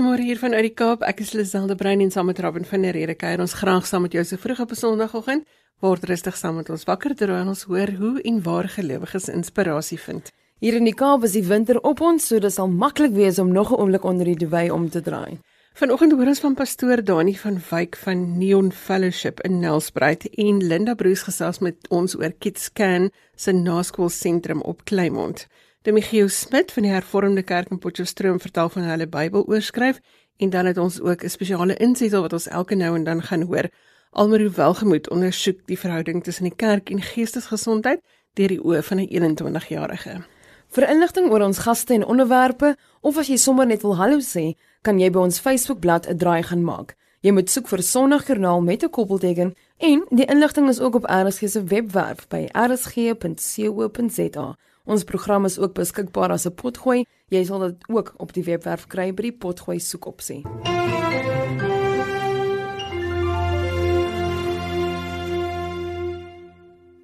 Goeiemôre hier van uit die Kaap. Ek is Liselde Brein en saam met Robin van der Rede kuier ons graag saam met jou so vroeg op 'n Sondagoggend. Word rustig saam met ons wakker terwyl ons hoor hoe en waar gelowiges inspirasie vind. Hier in die Kaap is die winter op ons, so dit sal maklik wees om nog 'n oomblik onder die duvet om te draai. Vanoggend hoor ons van pastoor Dani van Wyk van Neon Fellowship in Nelspruit en Linda Bruce gesels met ons oor Kitscan se naskoolsentrum op Kleinmond. Demichiel Smit van die Hervormde Kerk in Potchefstroom vertel van hulle Bybel oorskryf en dan het ons ook 'n spesiale insetsel wat ons elke nou en dan gaan hoor. Almarie Welgemoed ondersoek die verhouding tussen die kerk en geestesgesondheid deur die oë van 'n 21-jarige. Vir inligting oor ons gaste en onderwerpe of as jy sommer net wil hallo sê, kan jy by ons Facebookblad 'n draai gaan maak. Jy moet soek vir Sondagjoernaal met 'n koppelteken en die inligting is ook op RSG se webwerf by rsg.co.za. Ons program is ook beskikbaar as 'n potgooi. Jy sal dit ook op die webwerf kry by die potgooi soekopsie.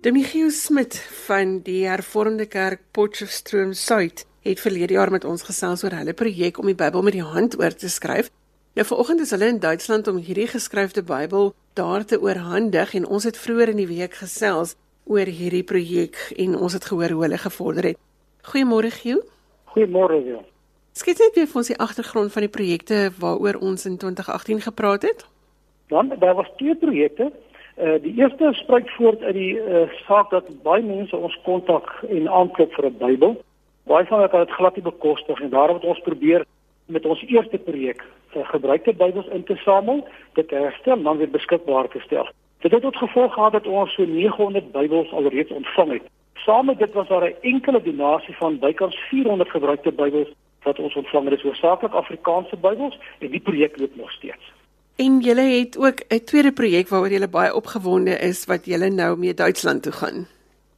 Demichiel Smit van die Hervormde Kerk Potchefstroom Suid het verlede jaar met ons gesels oor hulle projek om die Bybel met die hand oor te skryf. Nou vanoggend is hulle in Duitsland om hierdie geskryfde Bybel daar te oorhandig en ons het vroeër in die week gesels oor hierdie projek en ons het gehoor hoe hulle gevorder het. Goeiemôre Giel. Goeiemôre Giel. Skets net weer vir ons die agtergrond van die projekte waaroor ons in 2018 gepraat het. Dan daar was twee projekte. Uh die eerste spruit voort uit die uh saak dat baie mense ons kontak en aanklop vir 'n Bybel. Baie van hulle kan dit glad nie bekostig en daarom het ons probeer met ons eerste projek uh, gebruikte Bybels in te samel, dit herstel en dan weer beskikbaar te stel. Dit het tot gevolg gehad dat ons so 900 Bybels alreeds ontvang het. Saam met dit was daar 'n enkele donasie van bykans 400 gebruikte Bybels wat ons ontvang het. Dit is hoofsaaklik Afrikaanse Bybels en die projek loop nog steeds. En julle het ook 'n tweede projek waaroor julle baie opgewonde is wat julle nou mee Duitsland toe gaan.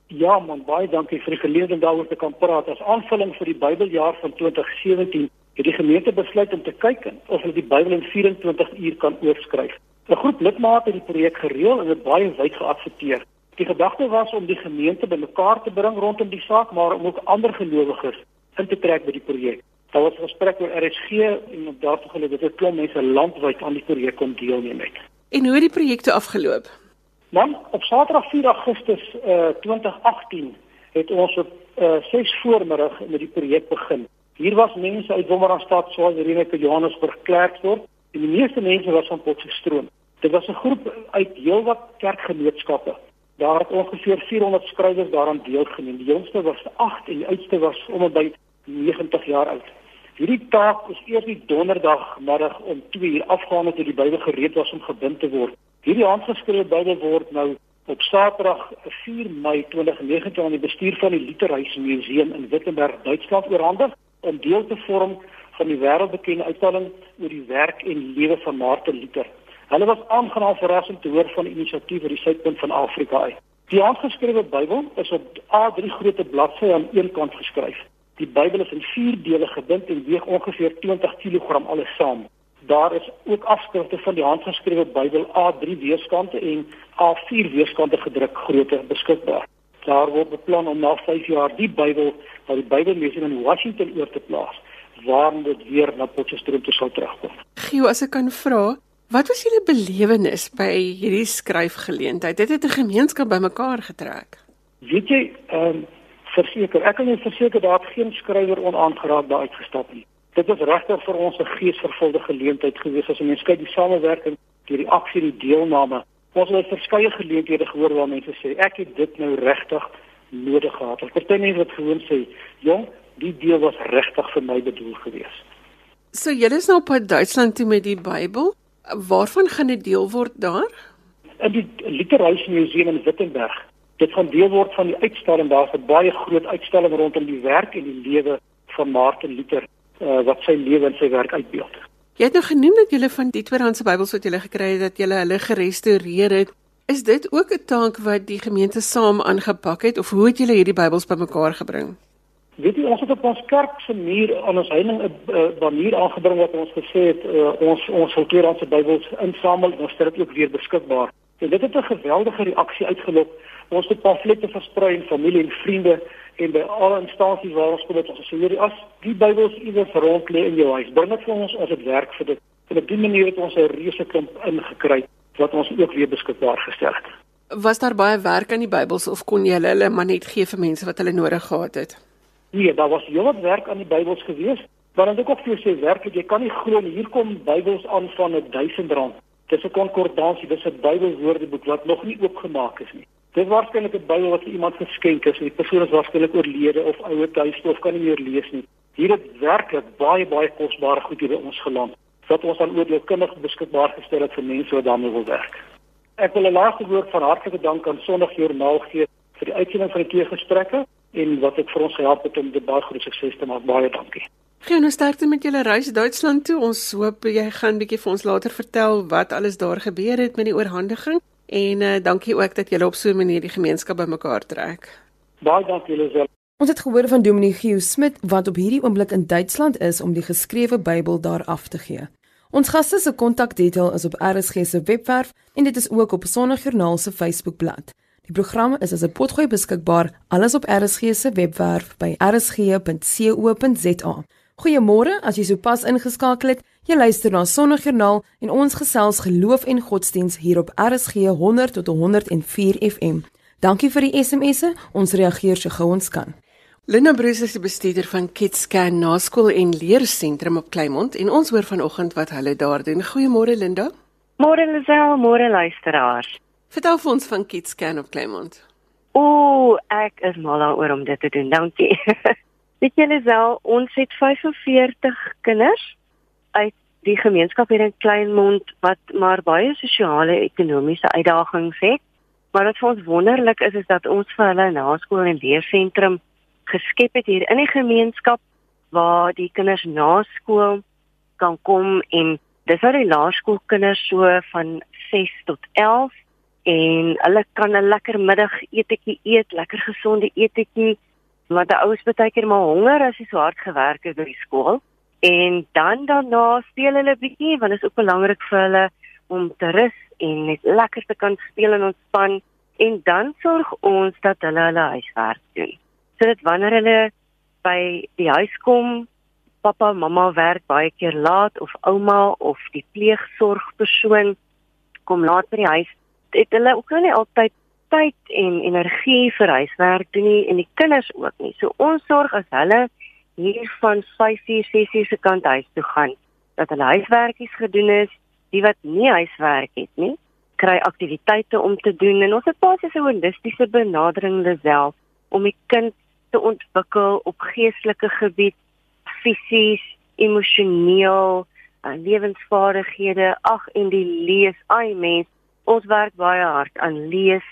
Ja man, baie dankie vir die geleentheid daaroor te kan praat. As aanvulling vir die Bybeljaar van 2017 het die gemeente besluit om te kyk of hulle die Bybel in 24 uur kan oorskryf. 'n Groep lidmate het die projek gereël en dit baie wyd geadverteer. Die gedagte was om die gemeente bymekaar te bring rondom die saak, maar om ook ander gelowiges in te trek by die projek. Daar was gesprek oor RSG en op daardie gelede het 'n klomp mense landwyd aan die projek kom deelneem het. En hoe het die projekte afgeloop? Man, op Saterdag 4 Augustus uh, 2018 het ons op uh, 6 voormiddag met die projek begin. Hier was mense uit Wommerstad, Swartberg, Johannesburg, Klerksdorp en die meeste mense was van Potchefstroom. Dit was 'n groep uit heelwat kerkgenootskappe. Daar het ongeveer 400 skrywers daaraan deelgeneem. Die jongste was 8 en die oudste was omtrent 90 jaar oud. Hierdie taak is eers die donderdagmiddag om 2 uur afgehandel toe die Bybel gereed was om gebind te word. Hierdie handgeskrewe Bybel word nou op Saterdag 4 Mei 2019 aan die bestuur van die Lutherhuis Museum in Wittenberg, Duitsland oorhandig om deel te vorm van die wêreldbekende uitstalling oor die werk en lewe van Martin Luther. Hulle was aangenaam verras om te hoor van die inisiatief vir die suidpunt van Afrika uit. Die handgeskrewe Bybel is op A3 grootte bladsye aan een kant geskryf. Die Bybel is in 4 dele gebind en weeg ongeveer 20 kg alles saam. Daar is ook afskrifte van die handgeskrewe Bybel A3 weerskante en A4 weerskante gedruk grootte beskikbaar. Daar word beplan om na 5 jaar die Bybel by die Bybelmuseum in Washington oor te plaas waar dit weer na Potchefstroom toe sal terugkom. Gio, as ek kan vra, wat was julle belewenis by hierdie skryfgeleentheid? Dit het 'n gemeenskap bymekaar getrek. Weet jy, ehm um, verseker, ek kan jou verseker daar het geen skrywer onaangeraak daar uitgestap nie. Dit was regtig vir ons 'n geesvervulde geleentheid gewees as mens kyk die samewerking, die reaksie, die deelname. Ons het verskeie geleenthede gehoor waar mense sê ek het dit nou regtig nodig gehad. Ek party mense wat gewoon sê, "Jong, die deel was regtig vir my bedoel gewees." So julle is nou op pad Duitsland toe met die Bybel. Waarvan gaan dit deel word daar? In die Literatuur Museum in Wittenberg. Dit gaan deel word van die uitstalling daar, 'n baie groot uitstalling rondom die werk en die lewe van Martin Luther, uh, wat sy lewe en sy werk uitbeeld. Jy het nou genoem dat jy van die tweedehandse Bybels wat jy gekry het, dat jy hulle gerestoreer het. Is dit ook 'n taak wat die gemeente saam aangepak het of hoe het julle hierdie Bybels bymekaar gebring? Weet jy ons het op ons kerk se muur aan ons heining 'n manier aangebring wat ons gesê het uh, ons ons sou tweedehandse Bybels insamel en ons stel dit ook weer beskikbaar. En dit het 'n geweldige reaksie uitgelok. Ons het pamflette versprei in familie en vriende en by alle instansies waar ons kom het ons sê hierdie as die Bybels iewers rond lê in jou huis, bring dit vir ons as dit werk vir dit. En op die manier het ons 'n reuse klomp ingekry wat ons ook weer beskikbaar gestel het. Was daar baie werk aan die Bybels of kon jy hulle maar net gee vir mense wat hulle nodig gehad het? Nee, daar was heelwat werk aan die Bybels gewees. Maar dan ek ook vir sê werklik jy kan nie glo hier kom Bybels aan van 1000 rand. Dis 'n konkordansie, dis 'n Bybelwoordeboek wat nog nie oopgemaak is nie. Dis waarskynlik 'n Bybel wat iemand geskenk is. Die persoon is waarskynlik oorlede of ouer tuiste of kan nie meer lees nie. Hier het werklik baie baie kosbare goed hier by ons geland wat ons aan oordeelkundig beskikbaar gestel het vir mense wat daarmee wil werk. Ek wil 'n laaste woord van hartlike dank aan Sondag Joernaal gee vir die uitsending van die twee gesprekke en wat dit vir ons gehelp het om dit baie groot sukses te maak. Baie dankie. Geen nou sterkte met julle reis Duitsland toe. Ons hoop jy gaan bietjie vir ons later vertel wat alles daar gebeur het met die oorhandiging en uh, dankie ook dat julle op so 'n manier die gemeenskap bymekaar trek. Baie dankie Lisel. Ons het gehoor van Dominee Gio Smit wat op hierdie oomblik in Duitsland is om die geskrewe Bybel daar af te gee. Ons gaste se kontakdetail is op RSG se webwerf en dit is ook op Sondagjoernaal se Facebookblad. Die program is as 'n potgooi beskikbaar alles op RSG se webwerf by rsg.co.za. Goeiemôre, as jy sopas ingeskakel het. Jy luister na Sondagjoernaal en ons gesels geloof en godsdiens hier op RSG 100 tot 104 FM. Dankie vir die SMS'e. Ons reageer so gou ons kan. Linda Bruce is die bestuurder van KidsScan Naskool en Leersentrum op Kleinmond en ons hoor vanoggend wat hulle daar doen. Goeiemôre Linda. Môre Lisel, môre luisteraars. Vertel vir ons van KidsScan op Kleinmond. Ooh, ek is mal daaroor om dit te doen. Dankie. Weet jy Lisel, ons het 45 kinders uit die gemeenskap hier in Kleinmond wat maar baie sosiale ekonomiese uitdagings het. Maar wat vir ons wonderlik is is dat ons vir hulle naskool en leersentrum geskep het hier in die gemeenskap waar die kinders na skool kan kom en dis al die laerskoolkinders so van 6 tot 11 en hulle kan 'n lekker middagetjie eet, lekker gesonde etetjie. Want die ouers baie keer maar honger as jy so hard gewerk het by die skool. En dan daarna speel hulle bietjie want dit is ook belangrik vir hulle om te rus en net lekker te kan speel en ontspan en dan sorg ons dat hulle hulle huiswerk doen. Sodat wanneer hulle by die huis kom, pappa, mamma werk baie keer laat of ouma of die pleegsorgpersoon kom laat by die huis, het hulle ook nie altyd tyd en energie vir huiswerk doen nie en die kinders ook nie. So ons sorg as hulle hier van 5:00, 6:00 se kant huis toe gaan, dat hulle huiswerkies gedoen is, die wat nie huiswerk het nie, kry aktiwiteite om te doen en ons het basies 'n holistiese benadering self om die kind te ontwikkel op geestelike gebied, fisies, emosioneel, uh, lewensvaardighede, ag en die lees. Ai mens, ons werk baie hard aan lees,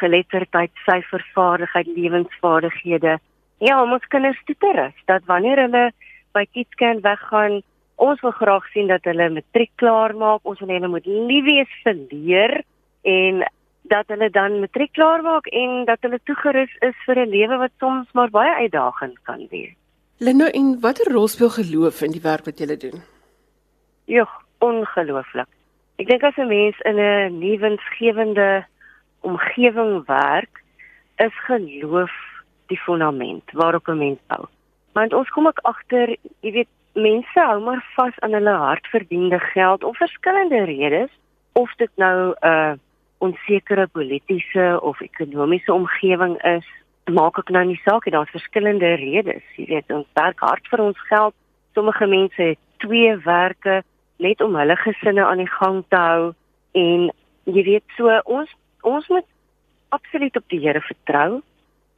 geletterdheid, syfervaardigheid, lewensvaardighede. Ja, ons kinders toe te rus dat wanneer hulle by Kidscan weggaan, ons wil graag sien dat hulle matriek klaar maak. Ons wil hulle moet lief wees vir leer en dat hulle dan matriek klaar maak en dat hulle toegerus is vir 'n lewe wat soms maar baie uitdagend kan wees. Linda, en watter rol speel geloof in die werk wat jy doen? Ja, ongelooflik. Ek dink as 'n mens in 'n nuwensgewende omgewing werk, is geloof die fundament waarop 'n mens bou. Want ons kom ook agter, jy weet, mense hou maar vas aan hulle hardverdiende geld om verskillende redes, of dit nou 'n uh, onsekere politieke of ekonomiese omgewing is, maak ek nou nie saak nie, daar's verskillende redes. Jy weet, ons werk hard vir ons geld. Sommige mense het twee werke net om hulle gesinne aan die gang te hou en jy weet so ons ons moet absoluut op die Here vertrou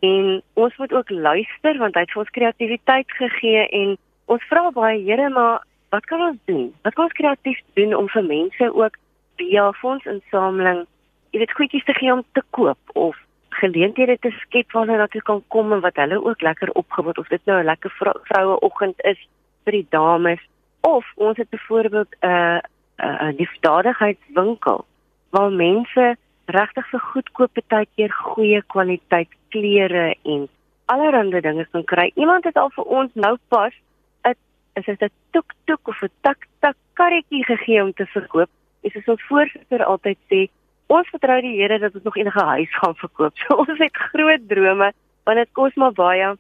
en ons moet ook luister want hy het vir ons kreatiwiteit gegee en ons vra baie Here maar wat kan ons doen? Wat kan ons kreatief doen om vir mense ook via fondsinsameling jy weet goedjies te gee om te koop of geleenthede te skep waar hulle kan kom en wat hulle ook lekker opgeword of dit nou 'n lekker vroue oggend is vir die dames of ons het byvoorbeeld 'n uh, 'n uh, liefdadigheidswinkel waar mense regtig vir goedkoop baie keer goeie kwaliteit klere en allerlei dinge kan kry. Iemand het al vir ons nou pas 'n is dit 'n tuk tuk of 'n tak tak karretjie gegee om te verkoop. Dis soos ons voorsitter altyd sê, ons vertrou die Here dat ons nog enige huis gaan verkoop. So ons het groot drome want dit kos maar baie.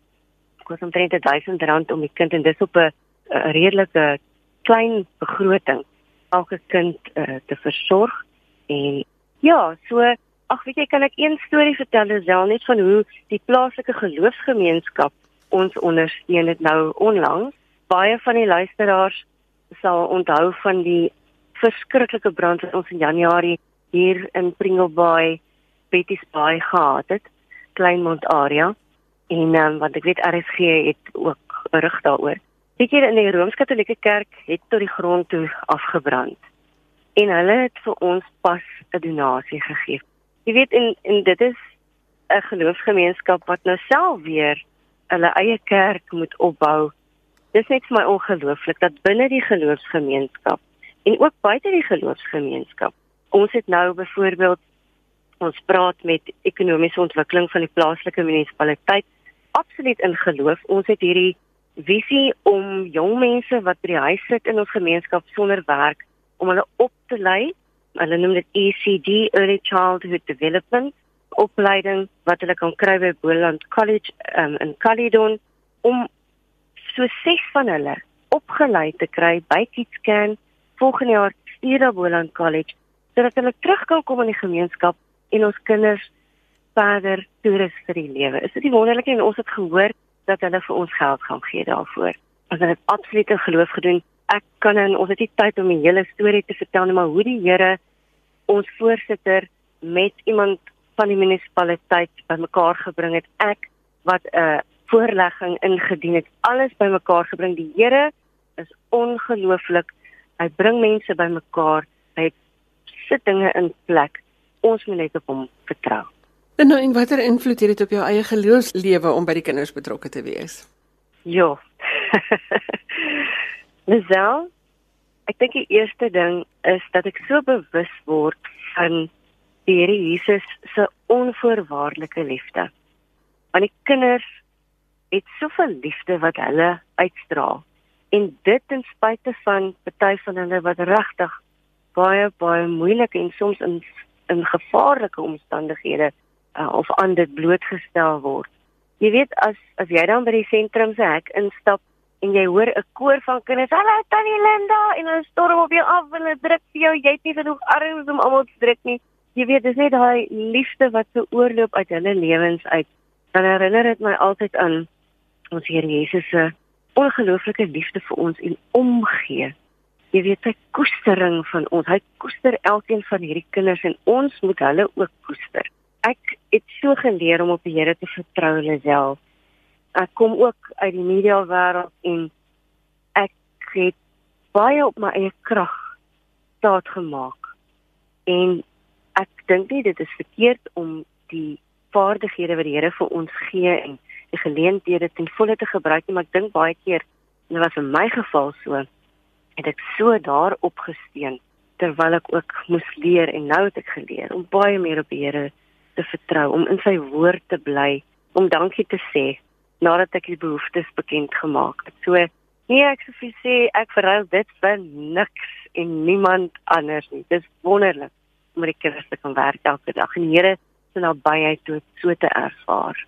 Kos omtrent R1000 om die kind en dis op 'n redelike klein begroting elke kind uh, te versorg en ja, so ag weet jy kan ek een storie vertel Lisel net van hoe die plaaslike geloofsgemeenskap ons ondersteun het nou onlangs. Baie van die luisteraars sal onthou van die verskriklike brand wat ons in Januarie hier in Pringlebay, Betty's Bay gehad het, Kleinmond area. En um, want ek weet RSG het ook berig daaroor. Weet jy in die Rooms-Katolieke Kerk het tot die grond toe afgebrand. En hulle het vir ons pas 'n donasie gegee. Jy weet en en dit is 'n geloofsgemeenskap wat nou self weer hulle eie kerk moet opbou. Dis net vir my ongelooflik dat binne die geloofsgemeenskap en ook buite die geloofsgemeenskap. Ons het nou byvoorbeeld ons praat met ekonomiese ontwikkeling van die plaaslike munisipaliteit absoluut in geloof. Ons het hierdie visie om jong mense wat by die huis sit in ons gemeenskap sonder werk om hulle op te lei. Hulle noem dit ECD Early Childhood Development opleiding wat hulle kan kry by Boland College um, in Caledon om so ses van hulle opgelei te kry by Kitscan volgende jaar stuur na Boland College sodat hulle terug kan kom in die gemeenskap en ons kinders verder toerus vir die lewe. Is dit nie wonderlik en ons het gehoor dat hulle vir ons geld gaan gee daarvoor. Ons het absoluut in geloof gedoen. Ek kan en ons het nie tyd om die hele storie te vertel nie, maar hoe die Here ons voorsitter met iemand van die munisipaliteit bymekaar gebring het. Ek wat 'n uh, voorlegging ingedien het, alles bymekaar gebring. Die Here is ongelooflik. Hy bring mense bymekaar. Hy sit dinge in plek. Ons moet net op hom vertrou. En nou en watter invloed het dit op jou eie geloofslewe om by die kinders betrokke te wees? Ja. Lisel, ek dink die eerste ding is dat ek so bewus word van die Here Jesus se onvoorwaardelike liefde. Want die kinders het soveel liefde wat hulle uitstraal en dit ten spyte van party van hulle wat regtig baie baie moeilike en soms in in gevaarlike omstandighede uh, of aan dit blootgestel word. Jy weet as as jy dan by die sentrum se hek instap en jy hoor 'n koor van kinders, "Hallo Tannie Linda," en hulle storm op jou af en hulle druk vir jou, jy het nie genoeg arms om almal te druk nie. Jy weet, dis net daai liefde wat so oorloop uit hulle lewens uit. Dan herinner dit my altyd aan ons Here Jesus se ongelooflike liefde vir ons en omgee. Jy weet sy koestering van ons. Hy koester elkeen van hierdie kinders en ons moet hulle ook koester ek het so geleer om op die Here te vertrou alself. Ek kom ook uit die media wêreld en ek het baie op my eie krag staat gemaak. En ek dink nie dit is verkeerd om die vaardighede wat die Here vir ons gee en die geleenthede ten volle te gebruik nie, maar ek dink baie keer en dit was in my geval so het ek so daarop gesteun terwyl ek ook moes leer en nou het ek geleer om baie meer op die Here te vertrou, om in sy woord te bly, om dankie te sê nadat ek die behoeftes bekend gemaak het. So nee, ek sou sê ek verruil dit vir niks en niemand anders nie. Dis wonderlik om met die kinders te kan werk elke dag en die Here se nabyheid toe so te ervaar.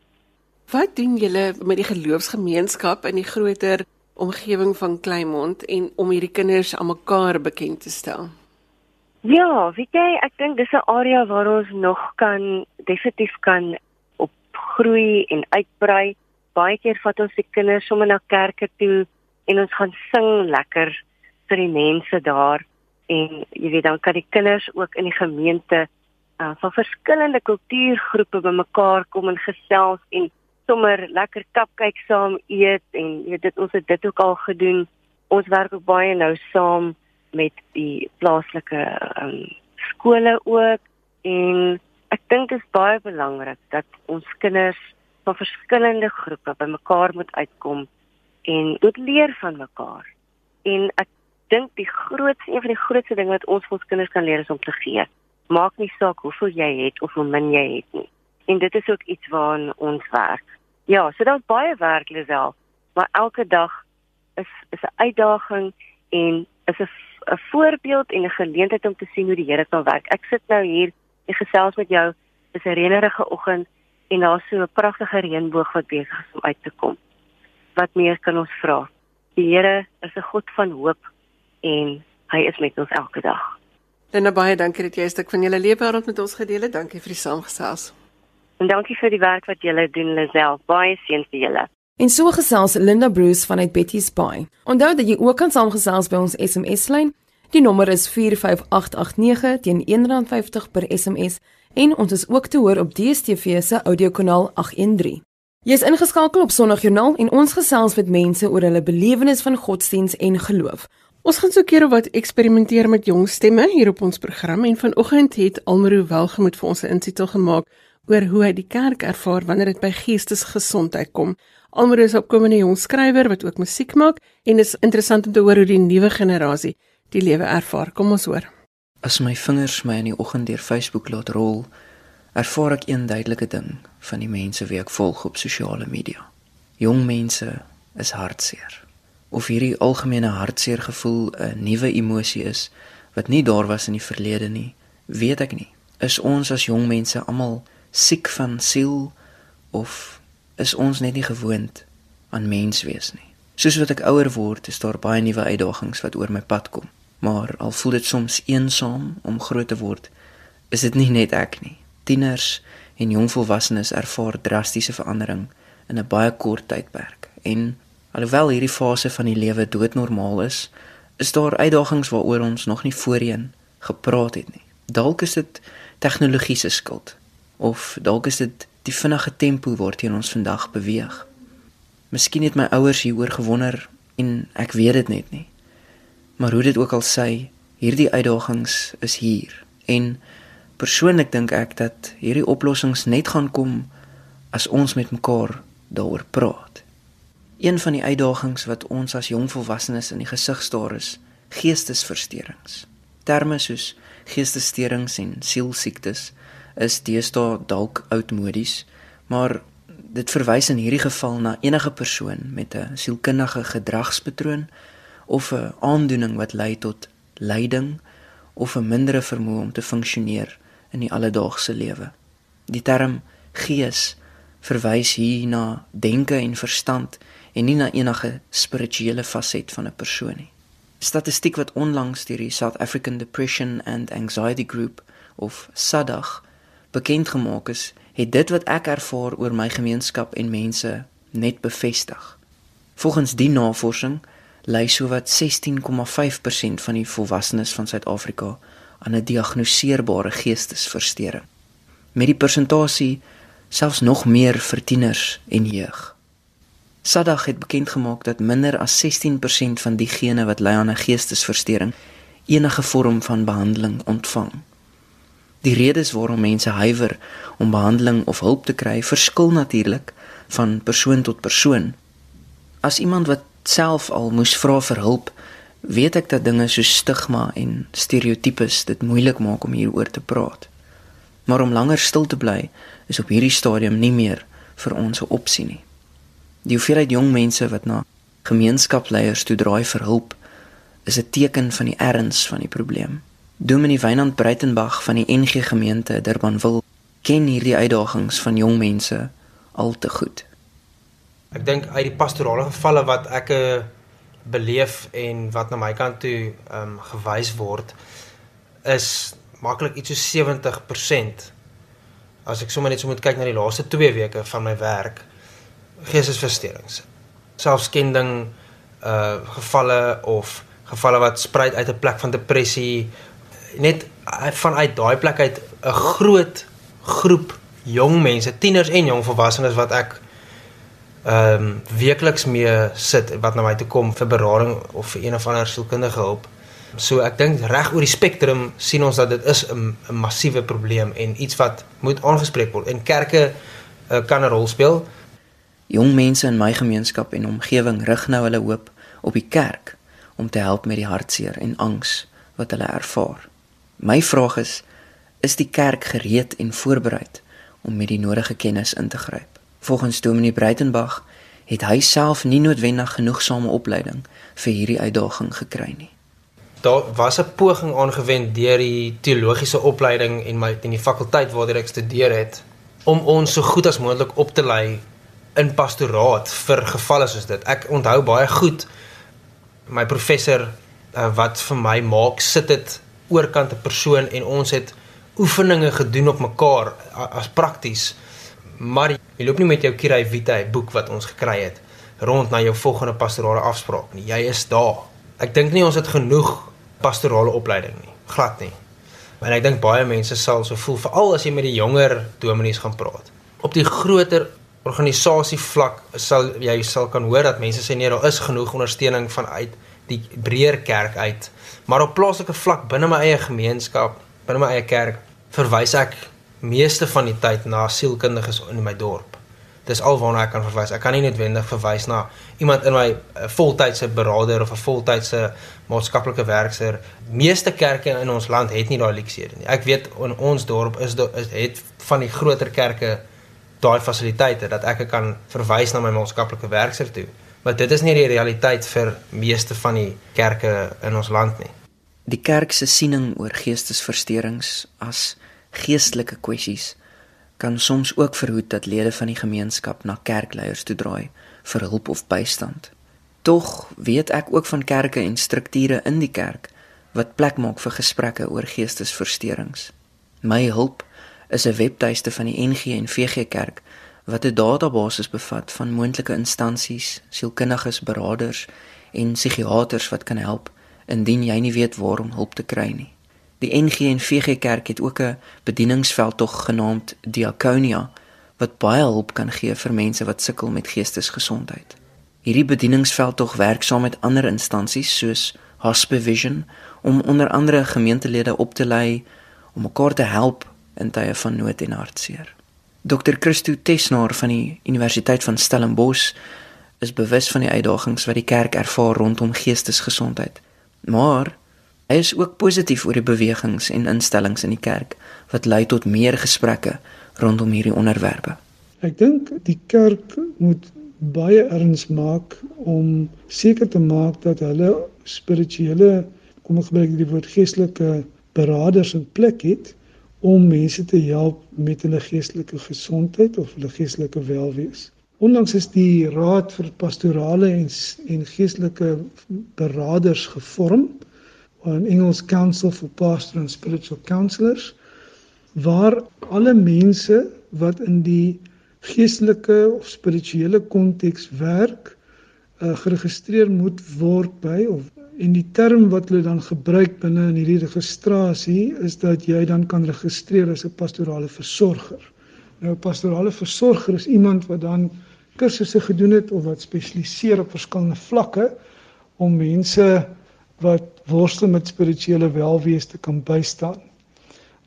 Wat doen julle met die geloofsgemeenskap in die groter omgewing van Kleinmond en om hierdie kinders aan mekaar bekend te stel? Ja, weet jy, ek dink dis 'n area waar ons nog kan definitief kan opgroei en uitbrei. Baie keer vat ons die kinders sommer na kerke toe en ons gaan sing lekker vir die mense daar en jy weet dan kan die kinders ook in die gemeente uh, van verskillende kultuurgroepe bymekaar kom en gesels en sommer lekker kapkyk saam eet en jy weet dit ons het dit ook al gedoen. Ons werk ook baie nou saam met die plaaslike um, skole ook en ek dink dit is baie belangrik dat ons kinders van verskillende groepe bymekaar moet uitkom en moet leer van mekaar. En ek dink die grootste een van die grootste dinge wat ons vir ons kinders kan leer is om te gee. Maak nie saak hoeveel jy het of hoe min jy het nie. En dit is ook iets waaraan ons werk. Ja, so daar's baie werk Lisel, maar elke dag is is 'n uitdaging en is 'n 'n voorbeeld en 'n geleentheid om te sien hoe die Here kan werk. Ek sit nou hier Ek gesels met jou. Dis 'n reënerige oggend en daar's so 'n pragtige reënboog wat besig is om uit te kom. Wat meer kan ons vra? Die Here is 'n God van hoop en hy is met ons elke dag. Linda baie dankie dat jy 'n stuk van jou lewe met ons gedeel het. Dankie vir die saamgesels. En dankie vir die werk wat julle doen, Lisel. Baie seën vir julle. En so gesels Linda Bruce vanuit Betty's Bay. Onthou dat jy ook kan saamgesels by ons SMS-lyn. Die nommer is 45889 teen R1.50 per SMS en ons is ook te hoor op DStv se audiokanaal 813. Jy is ingeskakel op Sondagjoernaal en ons gesels met mense oor hulle belewenis van godsdiens en geloof. Ons gaan so keer wat eksperimenteer met jong stemme hier op ons program en vanoggend het Almaro Welgemoed vir ons 'n insetsel gemaak oor hoe hy die kerk ervaar wanneer dit by geestesgesondheid kom. Almaro is opkomende jong skrywer wat ook musiek maak en is interessant om te hoor hoe die nuwe generasie die lewe ervaar. Kom ons hoor. As my vingers my in die oggend deur Facebook laat rol, ervaar ek een duidelike ding van die mense wie ek volg op sosiale media. Jong mense is hartseer. Of hierdie algemene hartseer gevoel 'n nuwe emosie is wat nie daar was in die verlede nie, weet ek nie. Is ons as jong mense almal siek van siel of is ons net nie gewoond aan mens wees nie. Soos wat ek ouer word, is daar baie nuwe uitdagings wat oor my pad kom. Maar al voel dit soms eensaam om groot te word, is dit nie net ek nie. Tieners en jong volwassenes ervaar drastiese verandering in 'n baie kort tydperk. En alhoewel hierdie fase van die lewe doodnormaal is, is daar uitdagings waaroor ons nog nie voorheen gepraat het nie. Dalk is dit tegnologie se skuld of dalk is dit die vinnige tempo waarteen ons vandag beweeg. Miskien het my ouers hieroor gewonder en ek weet dit net nie. Maar hoe dit ook al sy, hierdie uitdagings is hier en persoonlik dink ek dat hierdie oplossings net gaan kom as ons met mekaar daaroor praat. Een van die uitdagings wat ons as jong volwassenes in die gesig staar is geestesversteurings. Terme soos geestessteurings en sielsiektes is deesdae dalk oudmodies, maar dit verwys in hierdie geval na enige persoon met 'n sielkundige gedragspatroon of 'n aandoening wat lei tot lyding of 'n mindere vermoë om te funksioneer in die alledaagse lewe. Die term gees verwys hier na denke en verstand en nie na enige spirituele faset van 'n persoon nie. Statistiek wat onlangs deur die South African Depression and Anxiety Group of SADAG bekend gemaak is, het dit wat ek ervaar oor my gemeenskap en mense net bevestig. Volgens die navorsing ly sowat 16,5% van die volwassenes van Suid-Afrika aan 'n diagnoseerbare geestesversteuring. Met die persentasie selfs nog meer vir tieners en jeug. Sadag het bekend gemaak dat minder as 16% van diegene wat ly aan 'n geestesversteuring enige vorm van behandeling ontvang. Die redes waarom mense huiwer om behandeling of hulp te kry verskil natuurlik van persoon tot persoon. As iemand wat self al moes vra vir hulp, weet ek dat dinge so stigma en stereotypes dit moeilik maak om hieroor te praat. Maar om langer stil te bly is op hierdie stadium nie meer vir ons 'n opsie nie. Die hoeveelheid jong mense wat na gemeenskapsleiers toe draai vir hulp is 'n teken van die erns van die probleem. Dominee Wynand Breitenberg van die NG gemeente Durbanville ken hierdie uitdagings van jong mense al te goed. Ek dink uit die pastorale gevalle wat ek uh, beleef en wat na my kant toe um, gewys word is maklik iets so 70% as ek sommer net so moet kyk na die laaste 2 weke van my werk geestesversteurings selfskending uh gevalle of gevalle wat spruit uit 'n plek van depressie net vanuit daai plek uit 'n groot groep jong mense, tieners en jong volwassenes wat ek ehm um, weekliks mee sit wat na my toe kom vir berading of vir een of ander sielkundige hulp. So ek dink reg oor die spektrum sien ons dat dit is 'n massiewe probleem en iets wat moet aangespreek word en kerke uh, kan 'n rol speel. Jong mense in my gemeenskap en omgewing rig nou hulle hoop op die kerk om te help met die hartseer en angs wat hulle ervaar. My vraag is: is die kerk gereed en voorberei om met die nodige kennis in te gryp? Volgens Dominee Breitenberg het hy self nie noodwendig genoegsame opleiding vir hierdie uitdaging gekry nie. daar was 'n poging aangewend deur die teologiese opleiding en my in die fakulteit waar ek studeer het om ons so goed as moontlik op te lei in pastoraat vir gevalle soos dit. Ek onthou baie goed my professor uh, wat vir my maak sit dit oorkant 'n persoon en ons het oefeninge gedoen op mekaar as prakties. Maar jy loop nie met jou Kirai Vitae boek wat ons gekry het rond na jou volgende pastorale afspraak nie. Jy is daar. Ek dink nie ons het genoeg pastorale opleiding nie. Glad nie. Maar ek dink baie mense sal so voel veral as jy met die jonger dominees gaan praat. Op die groter organisasie vlak sal jy sal kan hoor dat mense sê nee, daar is genoeg ondersteuning vanuit die breër kerk uit. Maar op plaaslike vlak binne my eie gemeenskap, binne my eie kerk, verwys ek meeste van die tyd na sielkundiges in my dorp. Dis alwaarna ek kan verwys. Ek kan nie noodwendig verwys na iemand in my eh, voltydse beraader of 'n voltydse maatskaplike werker. Meeste kerke in ons land het nie daai leksiede nie. Ek weet in ons dorp is daar is het van die groter kerke daai fasiliteite dat ek kan verwys na my maatskaplike werker toe. Maar dit is nie die realiteit vir meeste van die kerke in ons land nie. Die kerk se siening oor geestesversteurings as geestelike kwessies kan soms ook verhoed dat lede van die gemeenskap na kerkleiers toe draai vir hulp of bystand. Tog weet ek ook van kerke en strukture in die kerk wat plek maak vir gesprekke oor geestesversteurings. My hulp is 'n webtuiste van die NG en VG Kerk wat 'n database bevat van moontlike instansies, sielkundiges, beraders en psigiaters wat kan help indien jy nie weet waar om hulp te kry nie. Die NG en VG Kerk het ook 'n bedieningsveldtog genaamd Diakonia wat baie hulp kan gee vir mense wat sukkel met geestesgesondheid. Hierdie bedieningsveldtog werk saam met ander instansies soos Hospe Vision om onder andere gemeentelede op te lei om mekaar te help in tye van nood en hartseer. Dr. Christo Tesnaar van die Universiteit van Stellenbosch is bewus van die uitdagings wat die kerk ervaar rondom geestesgesondheid. Maar hy is ook positief oor die bewegings en instellings in die kerk wat lei tot meer gesprekke rondom hierdie onderwerpe. Ek dink die kerk moet baie erns maak om seker te maak dat hulle spirituele kom ek gebruik die woord geestelike beraders in plek het om mense te help met hulle geestelike gesondheid of hulle geestelike welwees. Onlangs is die Raad vir Pastorale en en Geestelike Beraders gevorm, in Engels Council for Pastoral and Spiritual Counselors, waar alle mense wat in die geestelike of spirituele konteks werk, uh, geregistreer moet word by of En die term wat hulle dan gebruik binne in hierdie registrasie is dat jy dan kan registreer as 'n pastorale versorger. Nou 'n pastorale versorger is iemand wat dan kursusse gedoen het of wat spesialiseer op verskillende vlakke om mense wat worstel met spirituele welwees te kan bystaan.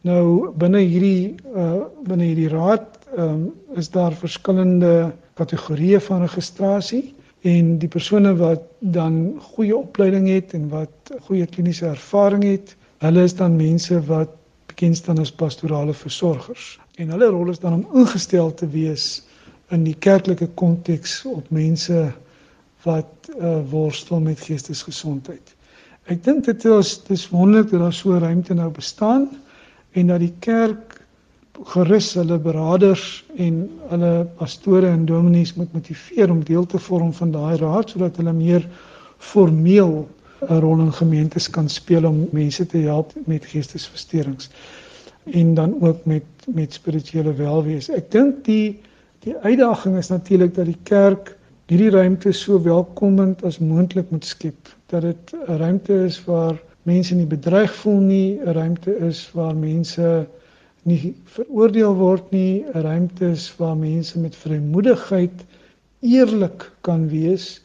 Nou binne hierdie uh binne hierdie raad um, is daar verskillende kategorieë van registrasie en die persone wat dan goeie opleiding het en wat goeie kliniese ervaring het, hulle is dan mense wat bekend staan as pastorale versorgers. En hulle rol is dan om ingestel te wees in die kerklike konteks op mense wat uh, worstel met geestesgesondheid. Ek dink dit is dis wonderlik dat daar so ruimte nou bestaan en dat die kerk gerus hulle beraders en hulle pastore en dominees moet motiveer om deel te vorm van daai raad sodat hulle meer formeel 'n rol in gemeentes kan speel om mense te help met geestesversteurings en dan ook met met spirituele welwees. Ek dink die die uitdaging is natuurlik dat die kerk hierdie ruimte so welkomend as moontlik moet skep dat dit 'n ruimte is waar mense nie bedreig voel nie, 'n ruimte is waar mense nie veroordeel word nie, 'n ruimte is waar mense met vrymoedigheid eerlik kan wees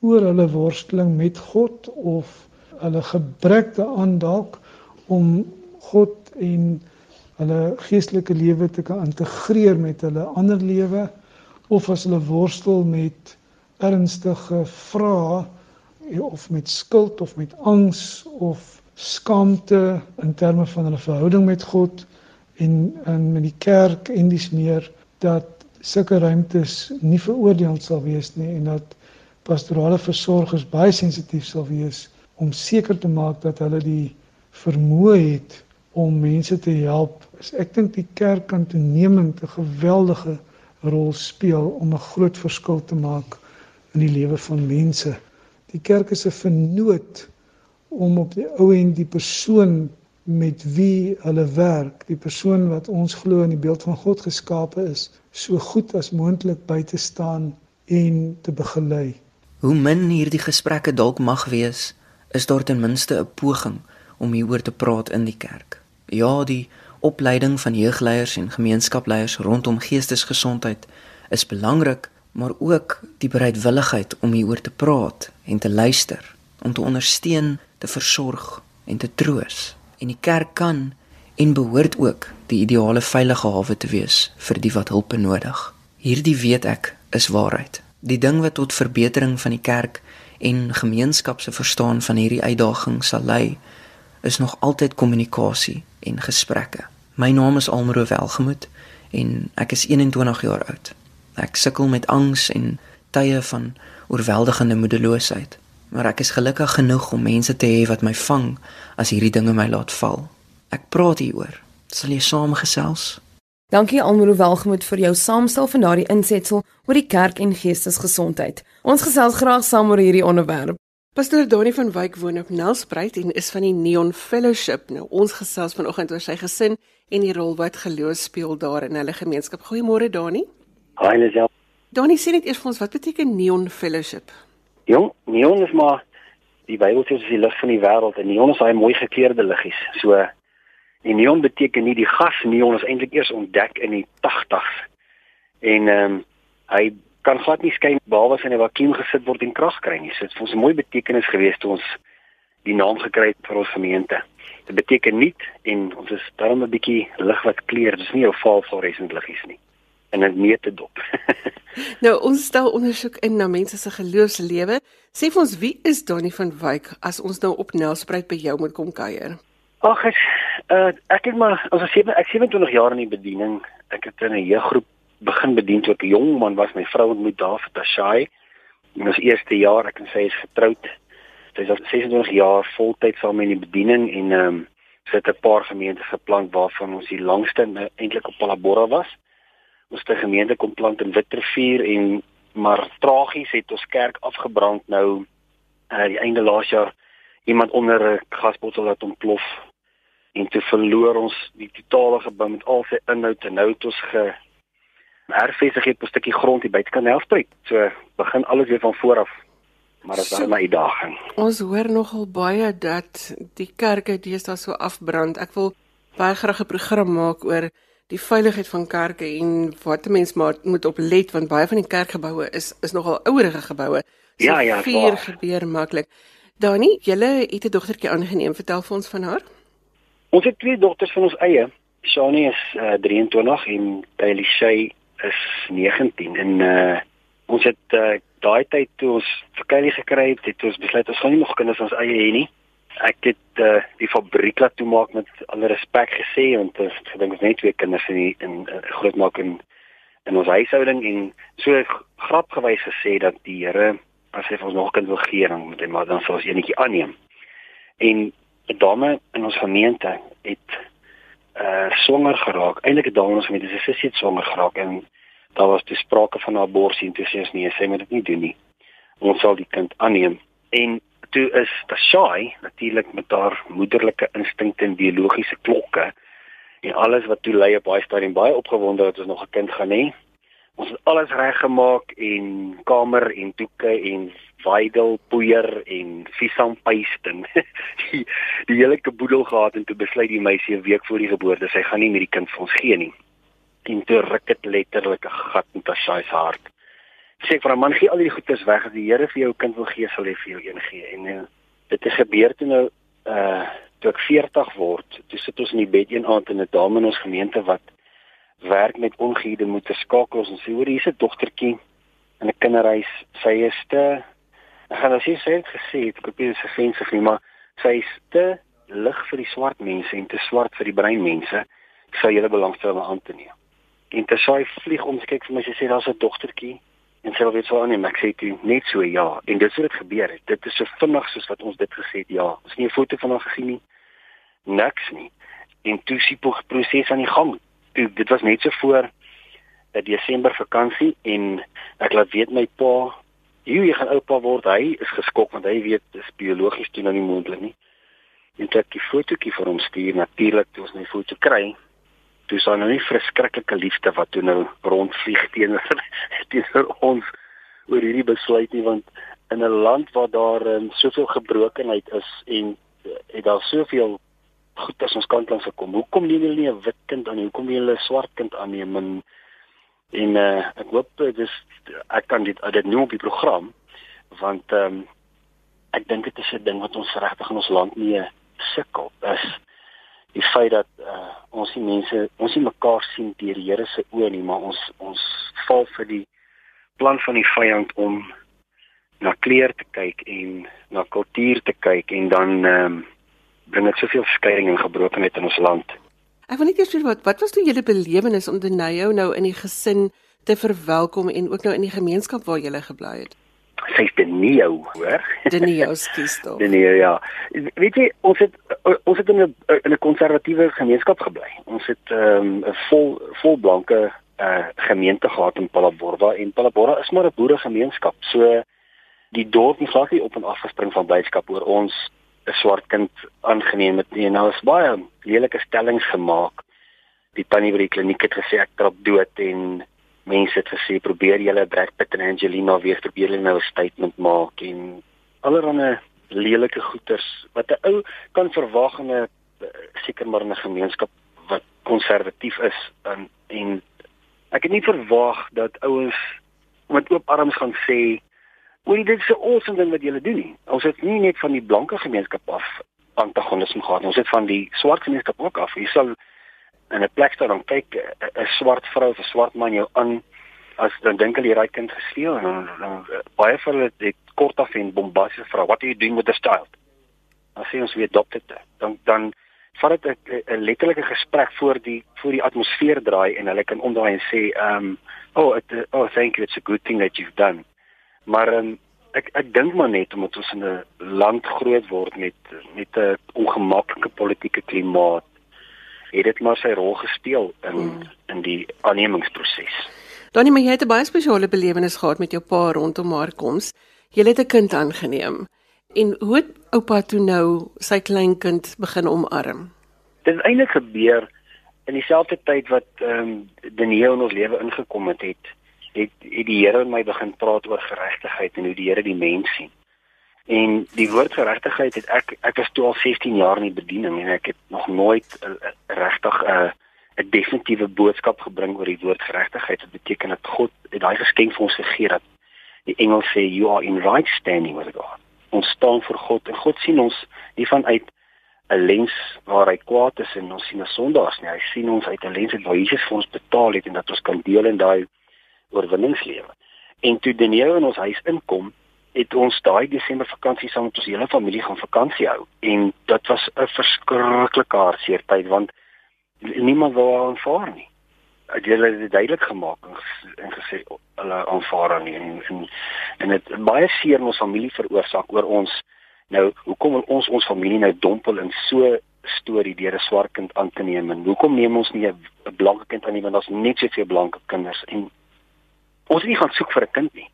oor hulle worsteling met God of hulle gebrek daaraan dalk om God en hulle geestelike lewe te kan integreer met hulle ander lewe of as hulle worstel met ernstige vrae of met skuld of met angs of skaamte in terme van hulle verhouding met God en in met die kerk en dis meer dat sulke ruimtes nie veroordeel sal wees nie en dat pastorale versorgers baie sensitief sal wees om seker te maak dat hulle die vermoë het om mense te help. Ek dink die kerk kan toenemend 'n geweldige rol speel om 'n groot verskil te maak in die lewe van mense. Die kerk is 'n vernoot om op die ou end die persoon met wie hulle werk, die persoon wat ons glo in die beeld van God geskape is, so goed as moontlik by te staan en te begelei. Hoe min hierdie gesprekke dalk mag wees, is daar ten minste 'n poging om hieroor te praat in die kerk. Ja, die opleiding van jeugleiers en gemeenskapleiers rondom geestesgesondheid is belangrik, maar ook die bereidwilligheid om hieroor te praat en te luister, om te ondersteun, te versorg en te troos. En die kerk kan en behoort ook die ideale veilige hawe te wees vir die wat hulp benodig. Hierdie weet ek is waarheid. Die ding wat tot verbetering van die kerk en gemeenskap se verstaan van hierdie uitdaging sal lei, is nog altyd kommunikasie en gesprekke. My naam is Almro Welgemoot en ek is 21 jaar oud. Ek sukkel met angs en tye van oorweldigende moedeloosheid, maar ek is gelukkig genoeg om mense te hê wat my vang as hierdie dinge my laat val. Ek praat hieroor. Sal jy saamgesels? Dankie Almro Welgemoot vir jou saamstel van daardie insetsel oor die kerk en geestesgesondheid. Ons gesels graag saam oor hierdie onderwerp. Pastor Dani van Wyk woon op Nelspruit en is van die Neon Fellowship. Nou ons gesels vanoggend oor sy gesin en die rol wat geloof speel daar in hulle gemeenskap. Goeiemôre Dani. Hi Lisel. Dani sê net eers vir ons wat beteken Neon Fellowship? Jong, neon is maar die Bybel sê dis die lig van die wêreld en neon is daai mooi gekleurde liggies. So die neon beteken nie die gas neon is eintlik eers ontdek in die 80s. En ehm um, hy kan glad nie skyn behalwe as in 'n vakuum gesit word en krag kry nie. So dit ons 'n mooi betekenis gewees toe ons die naam gekry het vir ons gemeente. Dit beteken nie en ons is daarom 'n bietjie lig wat kleur. Dis nie 'n val fluoresent liggies nie. En dit nie te dop. nou ons stel ondersoek in na mense se geloofslewe. Sê vir ons wie is Donnie van Wyk as ons nou op Nelspruit by jou moet kom kuier? Ag ek uh, ek het maar ons is ek 27 jaar in die bediening. Ek het in 'n jeuggroep begin bedien toe ek 'n jong man was. My vrou ontmoet daar vir Tashai. In ons eerste jaar, ek en sy is getroud. Sy is al 26 jaar voltyds saam in die bediening en ehm um, sy het 'n paar gemeentes geplant waarvan ons die langste eintlik op Palabora was. Ons 'n gemeente kom plant in Witrifuur en maar tragies het ons kerk afgebrand nou uh die einde laas jaar iemand onder 'n gasbottel laat ontplof en toe verloor ons die totale gebou met al sy inhoud en nou het ons ge hervestig het 'n stukkie grond hier buitekant Helfstreek. So begin alles weer van voor af. Maar dit is so, 'n uitdaging. Ons hoor nogal baie dat die kerke deesdae so afbrand. Ek wil baie graag 'n program maak oor die veiligheid van kerke en wat 'n mens maar moet op let want baie van die kerkgeboue is is nogal ouerige geboue. So ja, ja, vier gebeur maklik. Dani, julle het 'n dogtertjie aangeneem. Vertel vir ons van haar. Ons het twee dogters van ons eie. Shani is uh, 23 en Kylie Shay is 19 en uh ons het uh, daai tyd toe ons verkeerie gekry het, het ons besluit ons gaan nie nog kinders ons eie hê nie. Ek het uh die fabriek laat toemaak met alle respek gesê want ek uh, dink ons net twee kinders in die, in uh, groot maak in in ons huishouding en so grap gewys gesê dat die Here as hy vir ons nog kind wil gee dan moet hy maar dan sou ons enetjie aanneem. En 'n dame in ons gemeente het uh swanger geraak. Eintlik het dames met dis sussie het swanger geraak en daar was te sprake van 'n abortus en toe sê ons nee, sy moet dit nie doen nie. Ons sal die kind aanneem. En toe is Tashai natuurlik met haar moederlike instinkte en biologiese klokke en alles wat toe lei op baie stadium baie opgewonde dat ons nog 'n kind gaan hê. Ons het alles reggemaak en kamer en doeke en Weidel poeier en visampaste en die, die hele kaboedel gehad en toe besluit die meisie 'n week voor die geboorte sy gaan nie met die kind vir ons gee nie. En toe ruk dit letterlik 'n gat in Tasai se hart. Sê vir 'n man gee al die goedes weg as die Here vir jou kind wil gee sal hy vir jou een gee en dit het gebeur toe nou uh toe ek 40 word. Toe sit ons in die bed een aand in 'n dame in ons gemeente wat werk met ongehuurde moeder skakel ons en sê hoor hier's 'n dogtertjie in 'n kinderhuis. Sy is te Ek gaan as jy sê het gesê het ek kopie se venster nie, maar sy is te lig vir die swart mense en te swart vir die bruin mense. Ek sou julle belangstel om aan te neem. En te sy vlieg te kyk vir my sy sê daar's 'n dogtertjie En sy wil weet so aan en ek sê toe net so ja. En dis dit gebeur het. Dit is so vinnig soos wat ons dit gesê het. Ja, ons het nie 'n foto van haar gesien nie. Niks nie. En toe sien die proses aan die gang. Toe dit was net so voor 'n Desember vakansie en ek laat weet my pa, "Jy gaan oupa word." Hy is geskok want hy weet dis biologies toe nou nie moontlik nie. En toe ek die fotootjie vir hom stuur, natuurlik toe ons my foto kry, toe sien nou nie verskriklike liefde wat toe nou rondvlieg teenoor teenoor ons oor hierdie besluit nie want in 'n land waar daar um, soveel gebrokenheid is en uh, het daar soveel goed as ons kant langs gekom. Hoekom neem hulle nie 'n wit kind aan nie? Hoekom wil hulle 'n swart kind aanneem en en uh, ek hoop uh, dis ek kan dit dit nou op die program want ehm um, ek dink dit is 'n ding wat ons regtig in ons land nie sukkel is die feit dat uh, ons nie mense ons nie mekaar sien deur die Here se oë nie, maar ons ons val vir die plan van die vyand om na kleer te kyk en na kultuur te kyk en dan ehm um, bring dit soveel skeiding en gebrokenheid in ons land. Ek wil net eers weet wat wat was toe julle belewenis om Denayo nou in die gesin te verwelkom en ook nou in die gemeenskap waar julle gebly het? Sy is Denayo, hoor? Denayo skies tog. Denayo ja. Weet jy, ons het ons het in 'n in 'n konservatiewe gemeenskap gebly. Ons het ehm, 'n um, vol vol blanke uh gemeente gehad in Palaborwa en Palaborwa is maar 'n boeregemeenskap. So die dorp het glad nie op en af gespring van blydskap oor ons 'n swart kind aangeneem het nie. Nou is baie lelike stellings gemaak. Die tannie by die kliniek het gesê ek trap dood en mense het gesê probeer julle Brad Pitt en Angelina weer probeer hulle nou 'n statement maak en allerlei lelike goeters wat 'n ou kan verwag in 'n seker maar 'n gemeenskap wat konservatief is en en ek het nie verwag dat ouens met oop arms gaan sê Oor dit is 'n awesome ding wat julle doen nie. Ons het nie net van die blanke gemeenskap af antagonisme gehad nie. Ons het van die swart gemeenskap ook af. Jy sal in 'n plek staan en kyk 'n swart vrou of 'n swart man jou aan as dan dink hulle jy raai kind gesteel en dan, dan baie van hulle het kort af en bombasties vra what are you doing with the child? As jy ons weer adopte dan dan vat dit 'n letterlike gesprek voor die voor die atmosfeer draai en hulle kan omdraai en sê um oh it, oh thank you it's a good thing that you've done Maar um, ek ek dink maar net omdat ons in 'n land groot word met met 'n ongemaklike politieke klimaat, het dit maar sy rol gespeel in mm. in die aannemingsproses. Danie, maar jy het 'n baie spesiale belewenis gehad met jou pa rondom haar koms. Jy het 'n kind aangeneem. En hoe het oupa toe nou sy kleinkind begin omarm? Dit het eintlik gebeur in dieselfde tyd wat ehm um, Daniel in ons lewe ingekom het. het het, het die Here in my begin praat oor geregtigheid en hoe die Here die mens sien. En die woord geregtigheid het ek ek toe al 16 jaar in die bediening en ek het nog nooit uh, regtig 'n uh, 'n definitiewe boodskap gebring oor die woord geregtigheid. Dit beteken dat God daai geskenk vir ons gegee dat die engel sê you are in right standing with God. Ons staan voor God en God sien ons nie vanuit 'n lens waar hy kwaad is en ons sien 'n sondaars nie. Hy sien ons uit 'n lens waar Jesus vir ons betaal het en dat ons kan deel in daai oorwinningslewe. En toe Daniel in ons huis inkom, het ons daai Desember vakansie saam met ons hele familie gaan vakansie hou en dit was 'n verskriklike hartseer tyd want niemand wou aanvaar nie. Hulle het dit duidelik gemaak en gesê hulle aanvaar nie en en, en dit baie seer in ons familie veroorsaak oor ons nou hoekom ons ons familie nou dompel in so storie deur 'n swart kind aan te neem en hoekom neem ons nie 'n blanke kind aan nie want daar's net soveel blanke kinders en Ons het nie gaan soek vir 'n kind nie.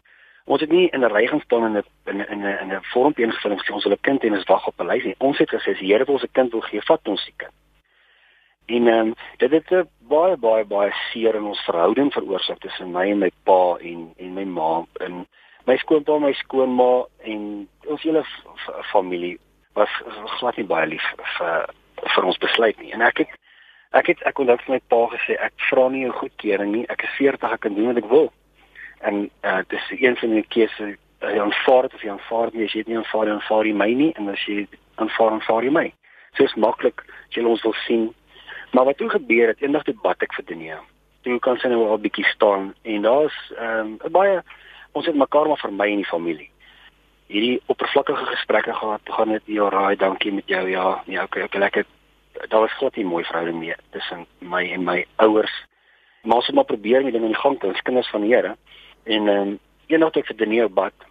Ons het nie in 'n gaan staan in in 'n in 'n vormpie ingevul en gesê ons wil 'n kind en ons wag op 'n lys nie. Ons het gesê as die Here vir ons 'n kind wil gee, vat ons die kind. En ehm um, dit het 'n baie baie baie seer in ons verhouding veroorsaak tussen my en my pa en en my ma en my skoonpa en my skoonma en ons hele familie was glad nie baie lief vir vir ons besluit nie. En ek het ek het ek onthou vir my pa gesê ek vra nie jou goedkeuring nie. Ek is 40, ek kan doen wat ek wil en uh dis een van die keuse jy aanvaar dit of jy aanvaar nie as jy dit nie aanvaar dan aanvaar jy my nie en as jy aanvaar aanvaar jy my. So is maklik as jy ons wil sien. Maar wat toe gebeur het eendag dit bad ek vir Denia. Toe kan sy nou al bietjie staan en daar's ehm um, baie ons het mekaar maar vermy in die familie. Hierdie oppervlakkige gesprekke gehad gaan dit ja raai dankie met jou ja ja okay okay lekker. Daar was glad nie mooi verhouding meer tussen my en my ouers. Maar ons het maar probeer met dinge in gang te ons kinders van die Here En ehm um, eendag toe ek vir Daniel bad,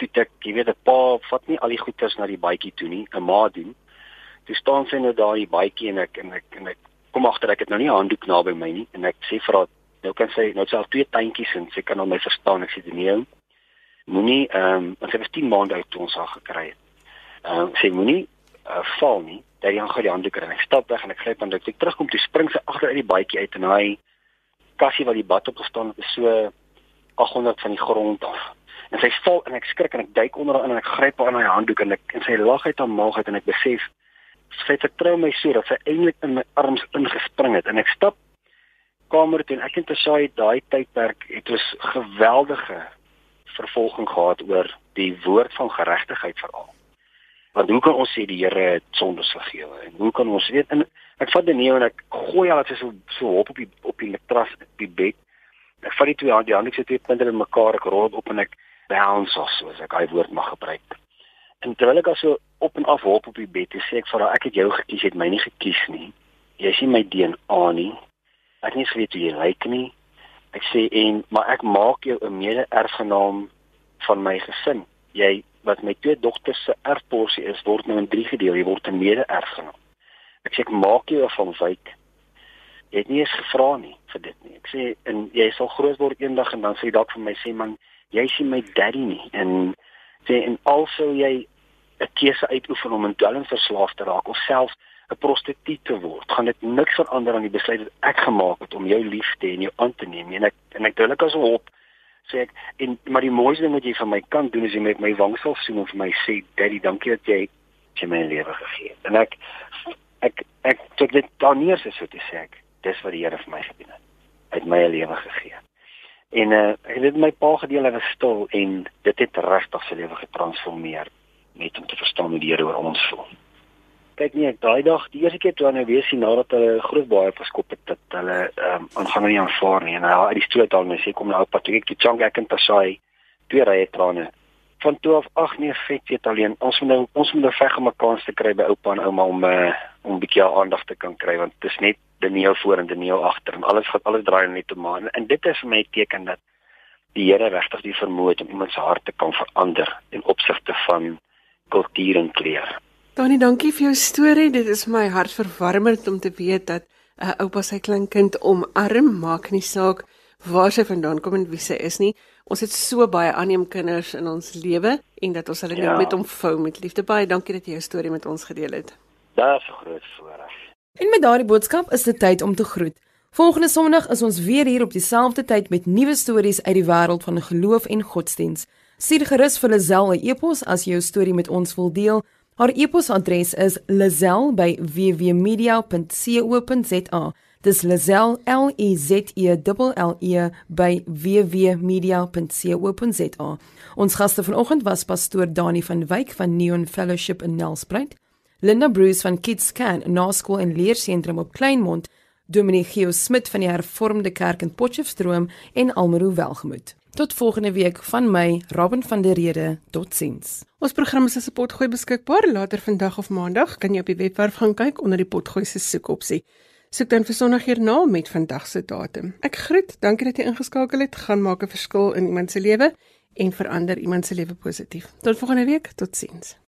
toe ek, jy weet, 'n pa vat nie al die goeders na die baadjie toe nie, 'n ma doen. Toe staan sy nou daar in die baadjie en ek en ek en ek kom agter ek het nou nie 'n handdoek naby my nie en ek sê vir haar nou kan sy nou self twee tuintjies en sy kan hom my verstaan ek sê Daniel moenie ehm um, ons het 10 maande oud toe ons haar gekry het. Ehm um, sê moenie uh, val nie. Dat jy gaan die handdoek en ek stap weg en ek gryp aan dit. Ek terugkom toe spring sy agter uit die baadjie uit en hy kassie wat die bad op gestaan het is so 800 van die grond af. En sy val en ek skrik en ek duik onder haar in en ek gryp haar aan haar handdoek en ek en sy lag uit haar maag uit en ek besef sy vertrou my so dat sy eintlik in my arms ingespring het en ek stap kamer toe en ek en Tsai daai tydperk het ons geweldige vervolging gehad oor die woord van geregtigheid veral. Want hoe kan ons sê die Here het sondes vergewe en hoe kan ons weet en ek vat die neeu en ek gooi al dit so so op op die op die matras op die bed. Ek vat die twee hande, die hande sit twee punte in mekaar, ek rol op en ek bounce of so as ek daai woord mag gebruik. En terwyl ek also op en af hop op die bed, sê ek vir haar ek het jou gekies, jy het my nie gekies nie. Jy sien my DNA nie. Ek nie weet hoe jy lyk nie. Ek sê en maar ek maak jou 'n mede-erfgenaam van my gesin. Jy wat my twee dogters se erfporsie is, word nou in drie gedeel. Jy word 'n mede-erfgenaam. Ek sê ek maak jou van wyk. Jy het nie eens gevra nie vir dit nie. Ek sê en jy sal groot word eendag en dan sê jy dalk vir my sê man, jy sien my daddy nie en sê en alsou jy 'n keuse uitoefen om in dwelm verslaaf te raak of selfs 'n prostituut te word, gaan dit niks verander aan die besluit wat ek gemaak het om jou lief te hê en jou aan te neem. En ek en ek dink as op sê ek en maar die mooiste ding wat jy vir my kan doen is jy met my wangsel soen en vir my sê daddy, dankie dat jy jy my lewe gegee het. En ek ek ek tot dit dan nie is so te sê ek dis wat die Here vir my gedoen het. Hy het my 'n lewe gegee. En uh, ek het my pa gedeel hy was stil en dit het regtig sy lewe getransformeer net om te verstaan hoe die Here oor ons voel. Kyk nie ek daai dag die eerste keer toe nou weer sien nadat hulle groot baie verskop het dat hulle ehm um, aangaan nie aanvaar nie en hy uit die stoet al my sê kom nou oupa toe ek toe chang ek en Tasai twee rye trane van 12 ag nee vet weet alleen ons moet nou ons moet nou veg om 'n kans te kry by oupa en ouma om uh, om 'n bietjie aandag te kan kry want dit is net Daniel voor en Daniel agter en alles gaan alles draai net om aan en dit is vir my 'n teken dat die Here regtig die vermoë het om iemand se hart te kan verander in opsigte van kultuur en kleur. Danie, dankie vir jou storie. Dit is my hartverwarmend om te weet dat 'n uh, oupa sy kleinkind omarm, maak nie saak waar sy vandaan kom en wie sy is nie. Ons het so baie aanneemkinders in ons lewe en dat ons hulle ja. net met omvou met liefde. Baie dankie dat jy jou storie met ons gedeel het. Dit is 'n groot voorreg. En met daardie boodskap is dit tyd om te groet. Volgende Sondag is ons weer hier op dieselfde tyd met nuwe stories uit die wêreld van geloof en godsdiens. Stuur gerus vir Lazel 'n e-pos as jy jou storie met ons wil deel. Haar e-posadres is lazel@wwmedia.co.za. Dis Lazel L E Z E L L E by wwmedia.co.za. Ons gaste vanoggend was pastoor Dani van Wyk van Neon Fellowship in Nelspruit. Linda Bruce van Kids Can, naskool en leersentrum op Kleinmond, Dominee Geo Smit van die Hervormde Kerk in Potchefstroom en Almero Welgemoot. Tot volgende week van my, Robin van der Rede. Totsiens. Ons program is as 'n potgooi beskikbaar later vandag of maandag. Kan jy op die webwerf gaan kyk onder die potgooi se soekopsie. Soek dan vir Sondag hierna met vandag se datum. Ek groet, dankie dat jy ingeskakel het. Gaan maak 'n verskil in iemand se lewe en verander iemand se lewe positief. Tot volgende week. Totsiens.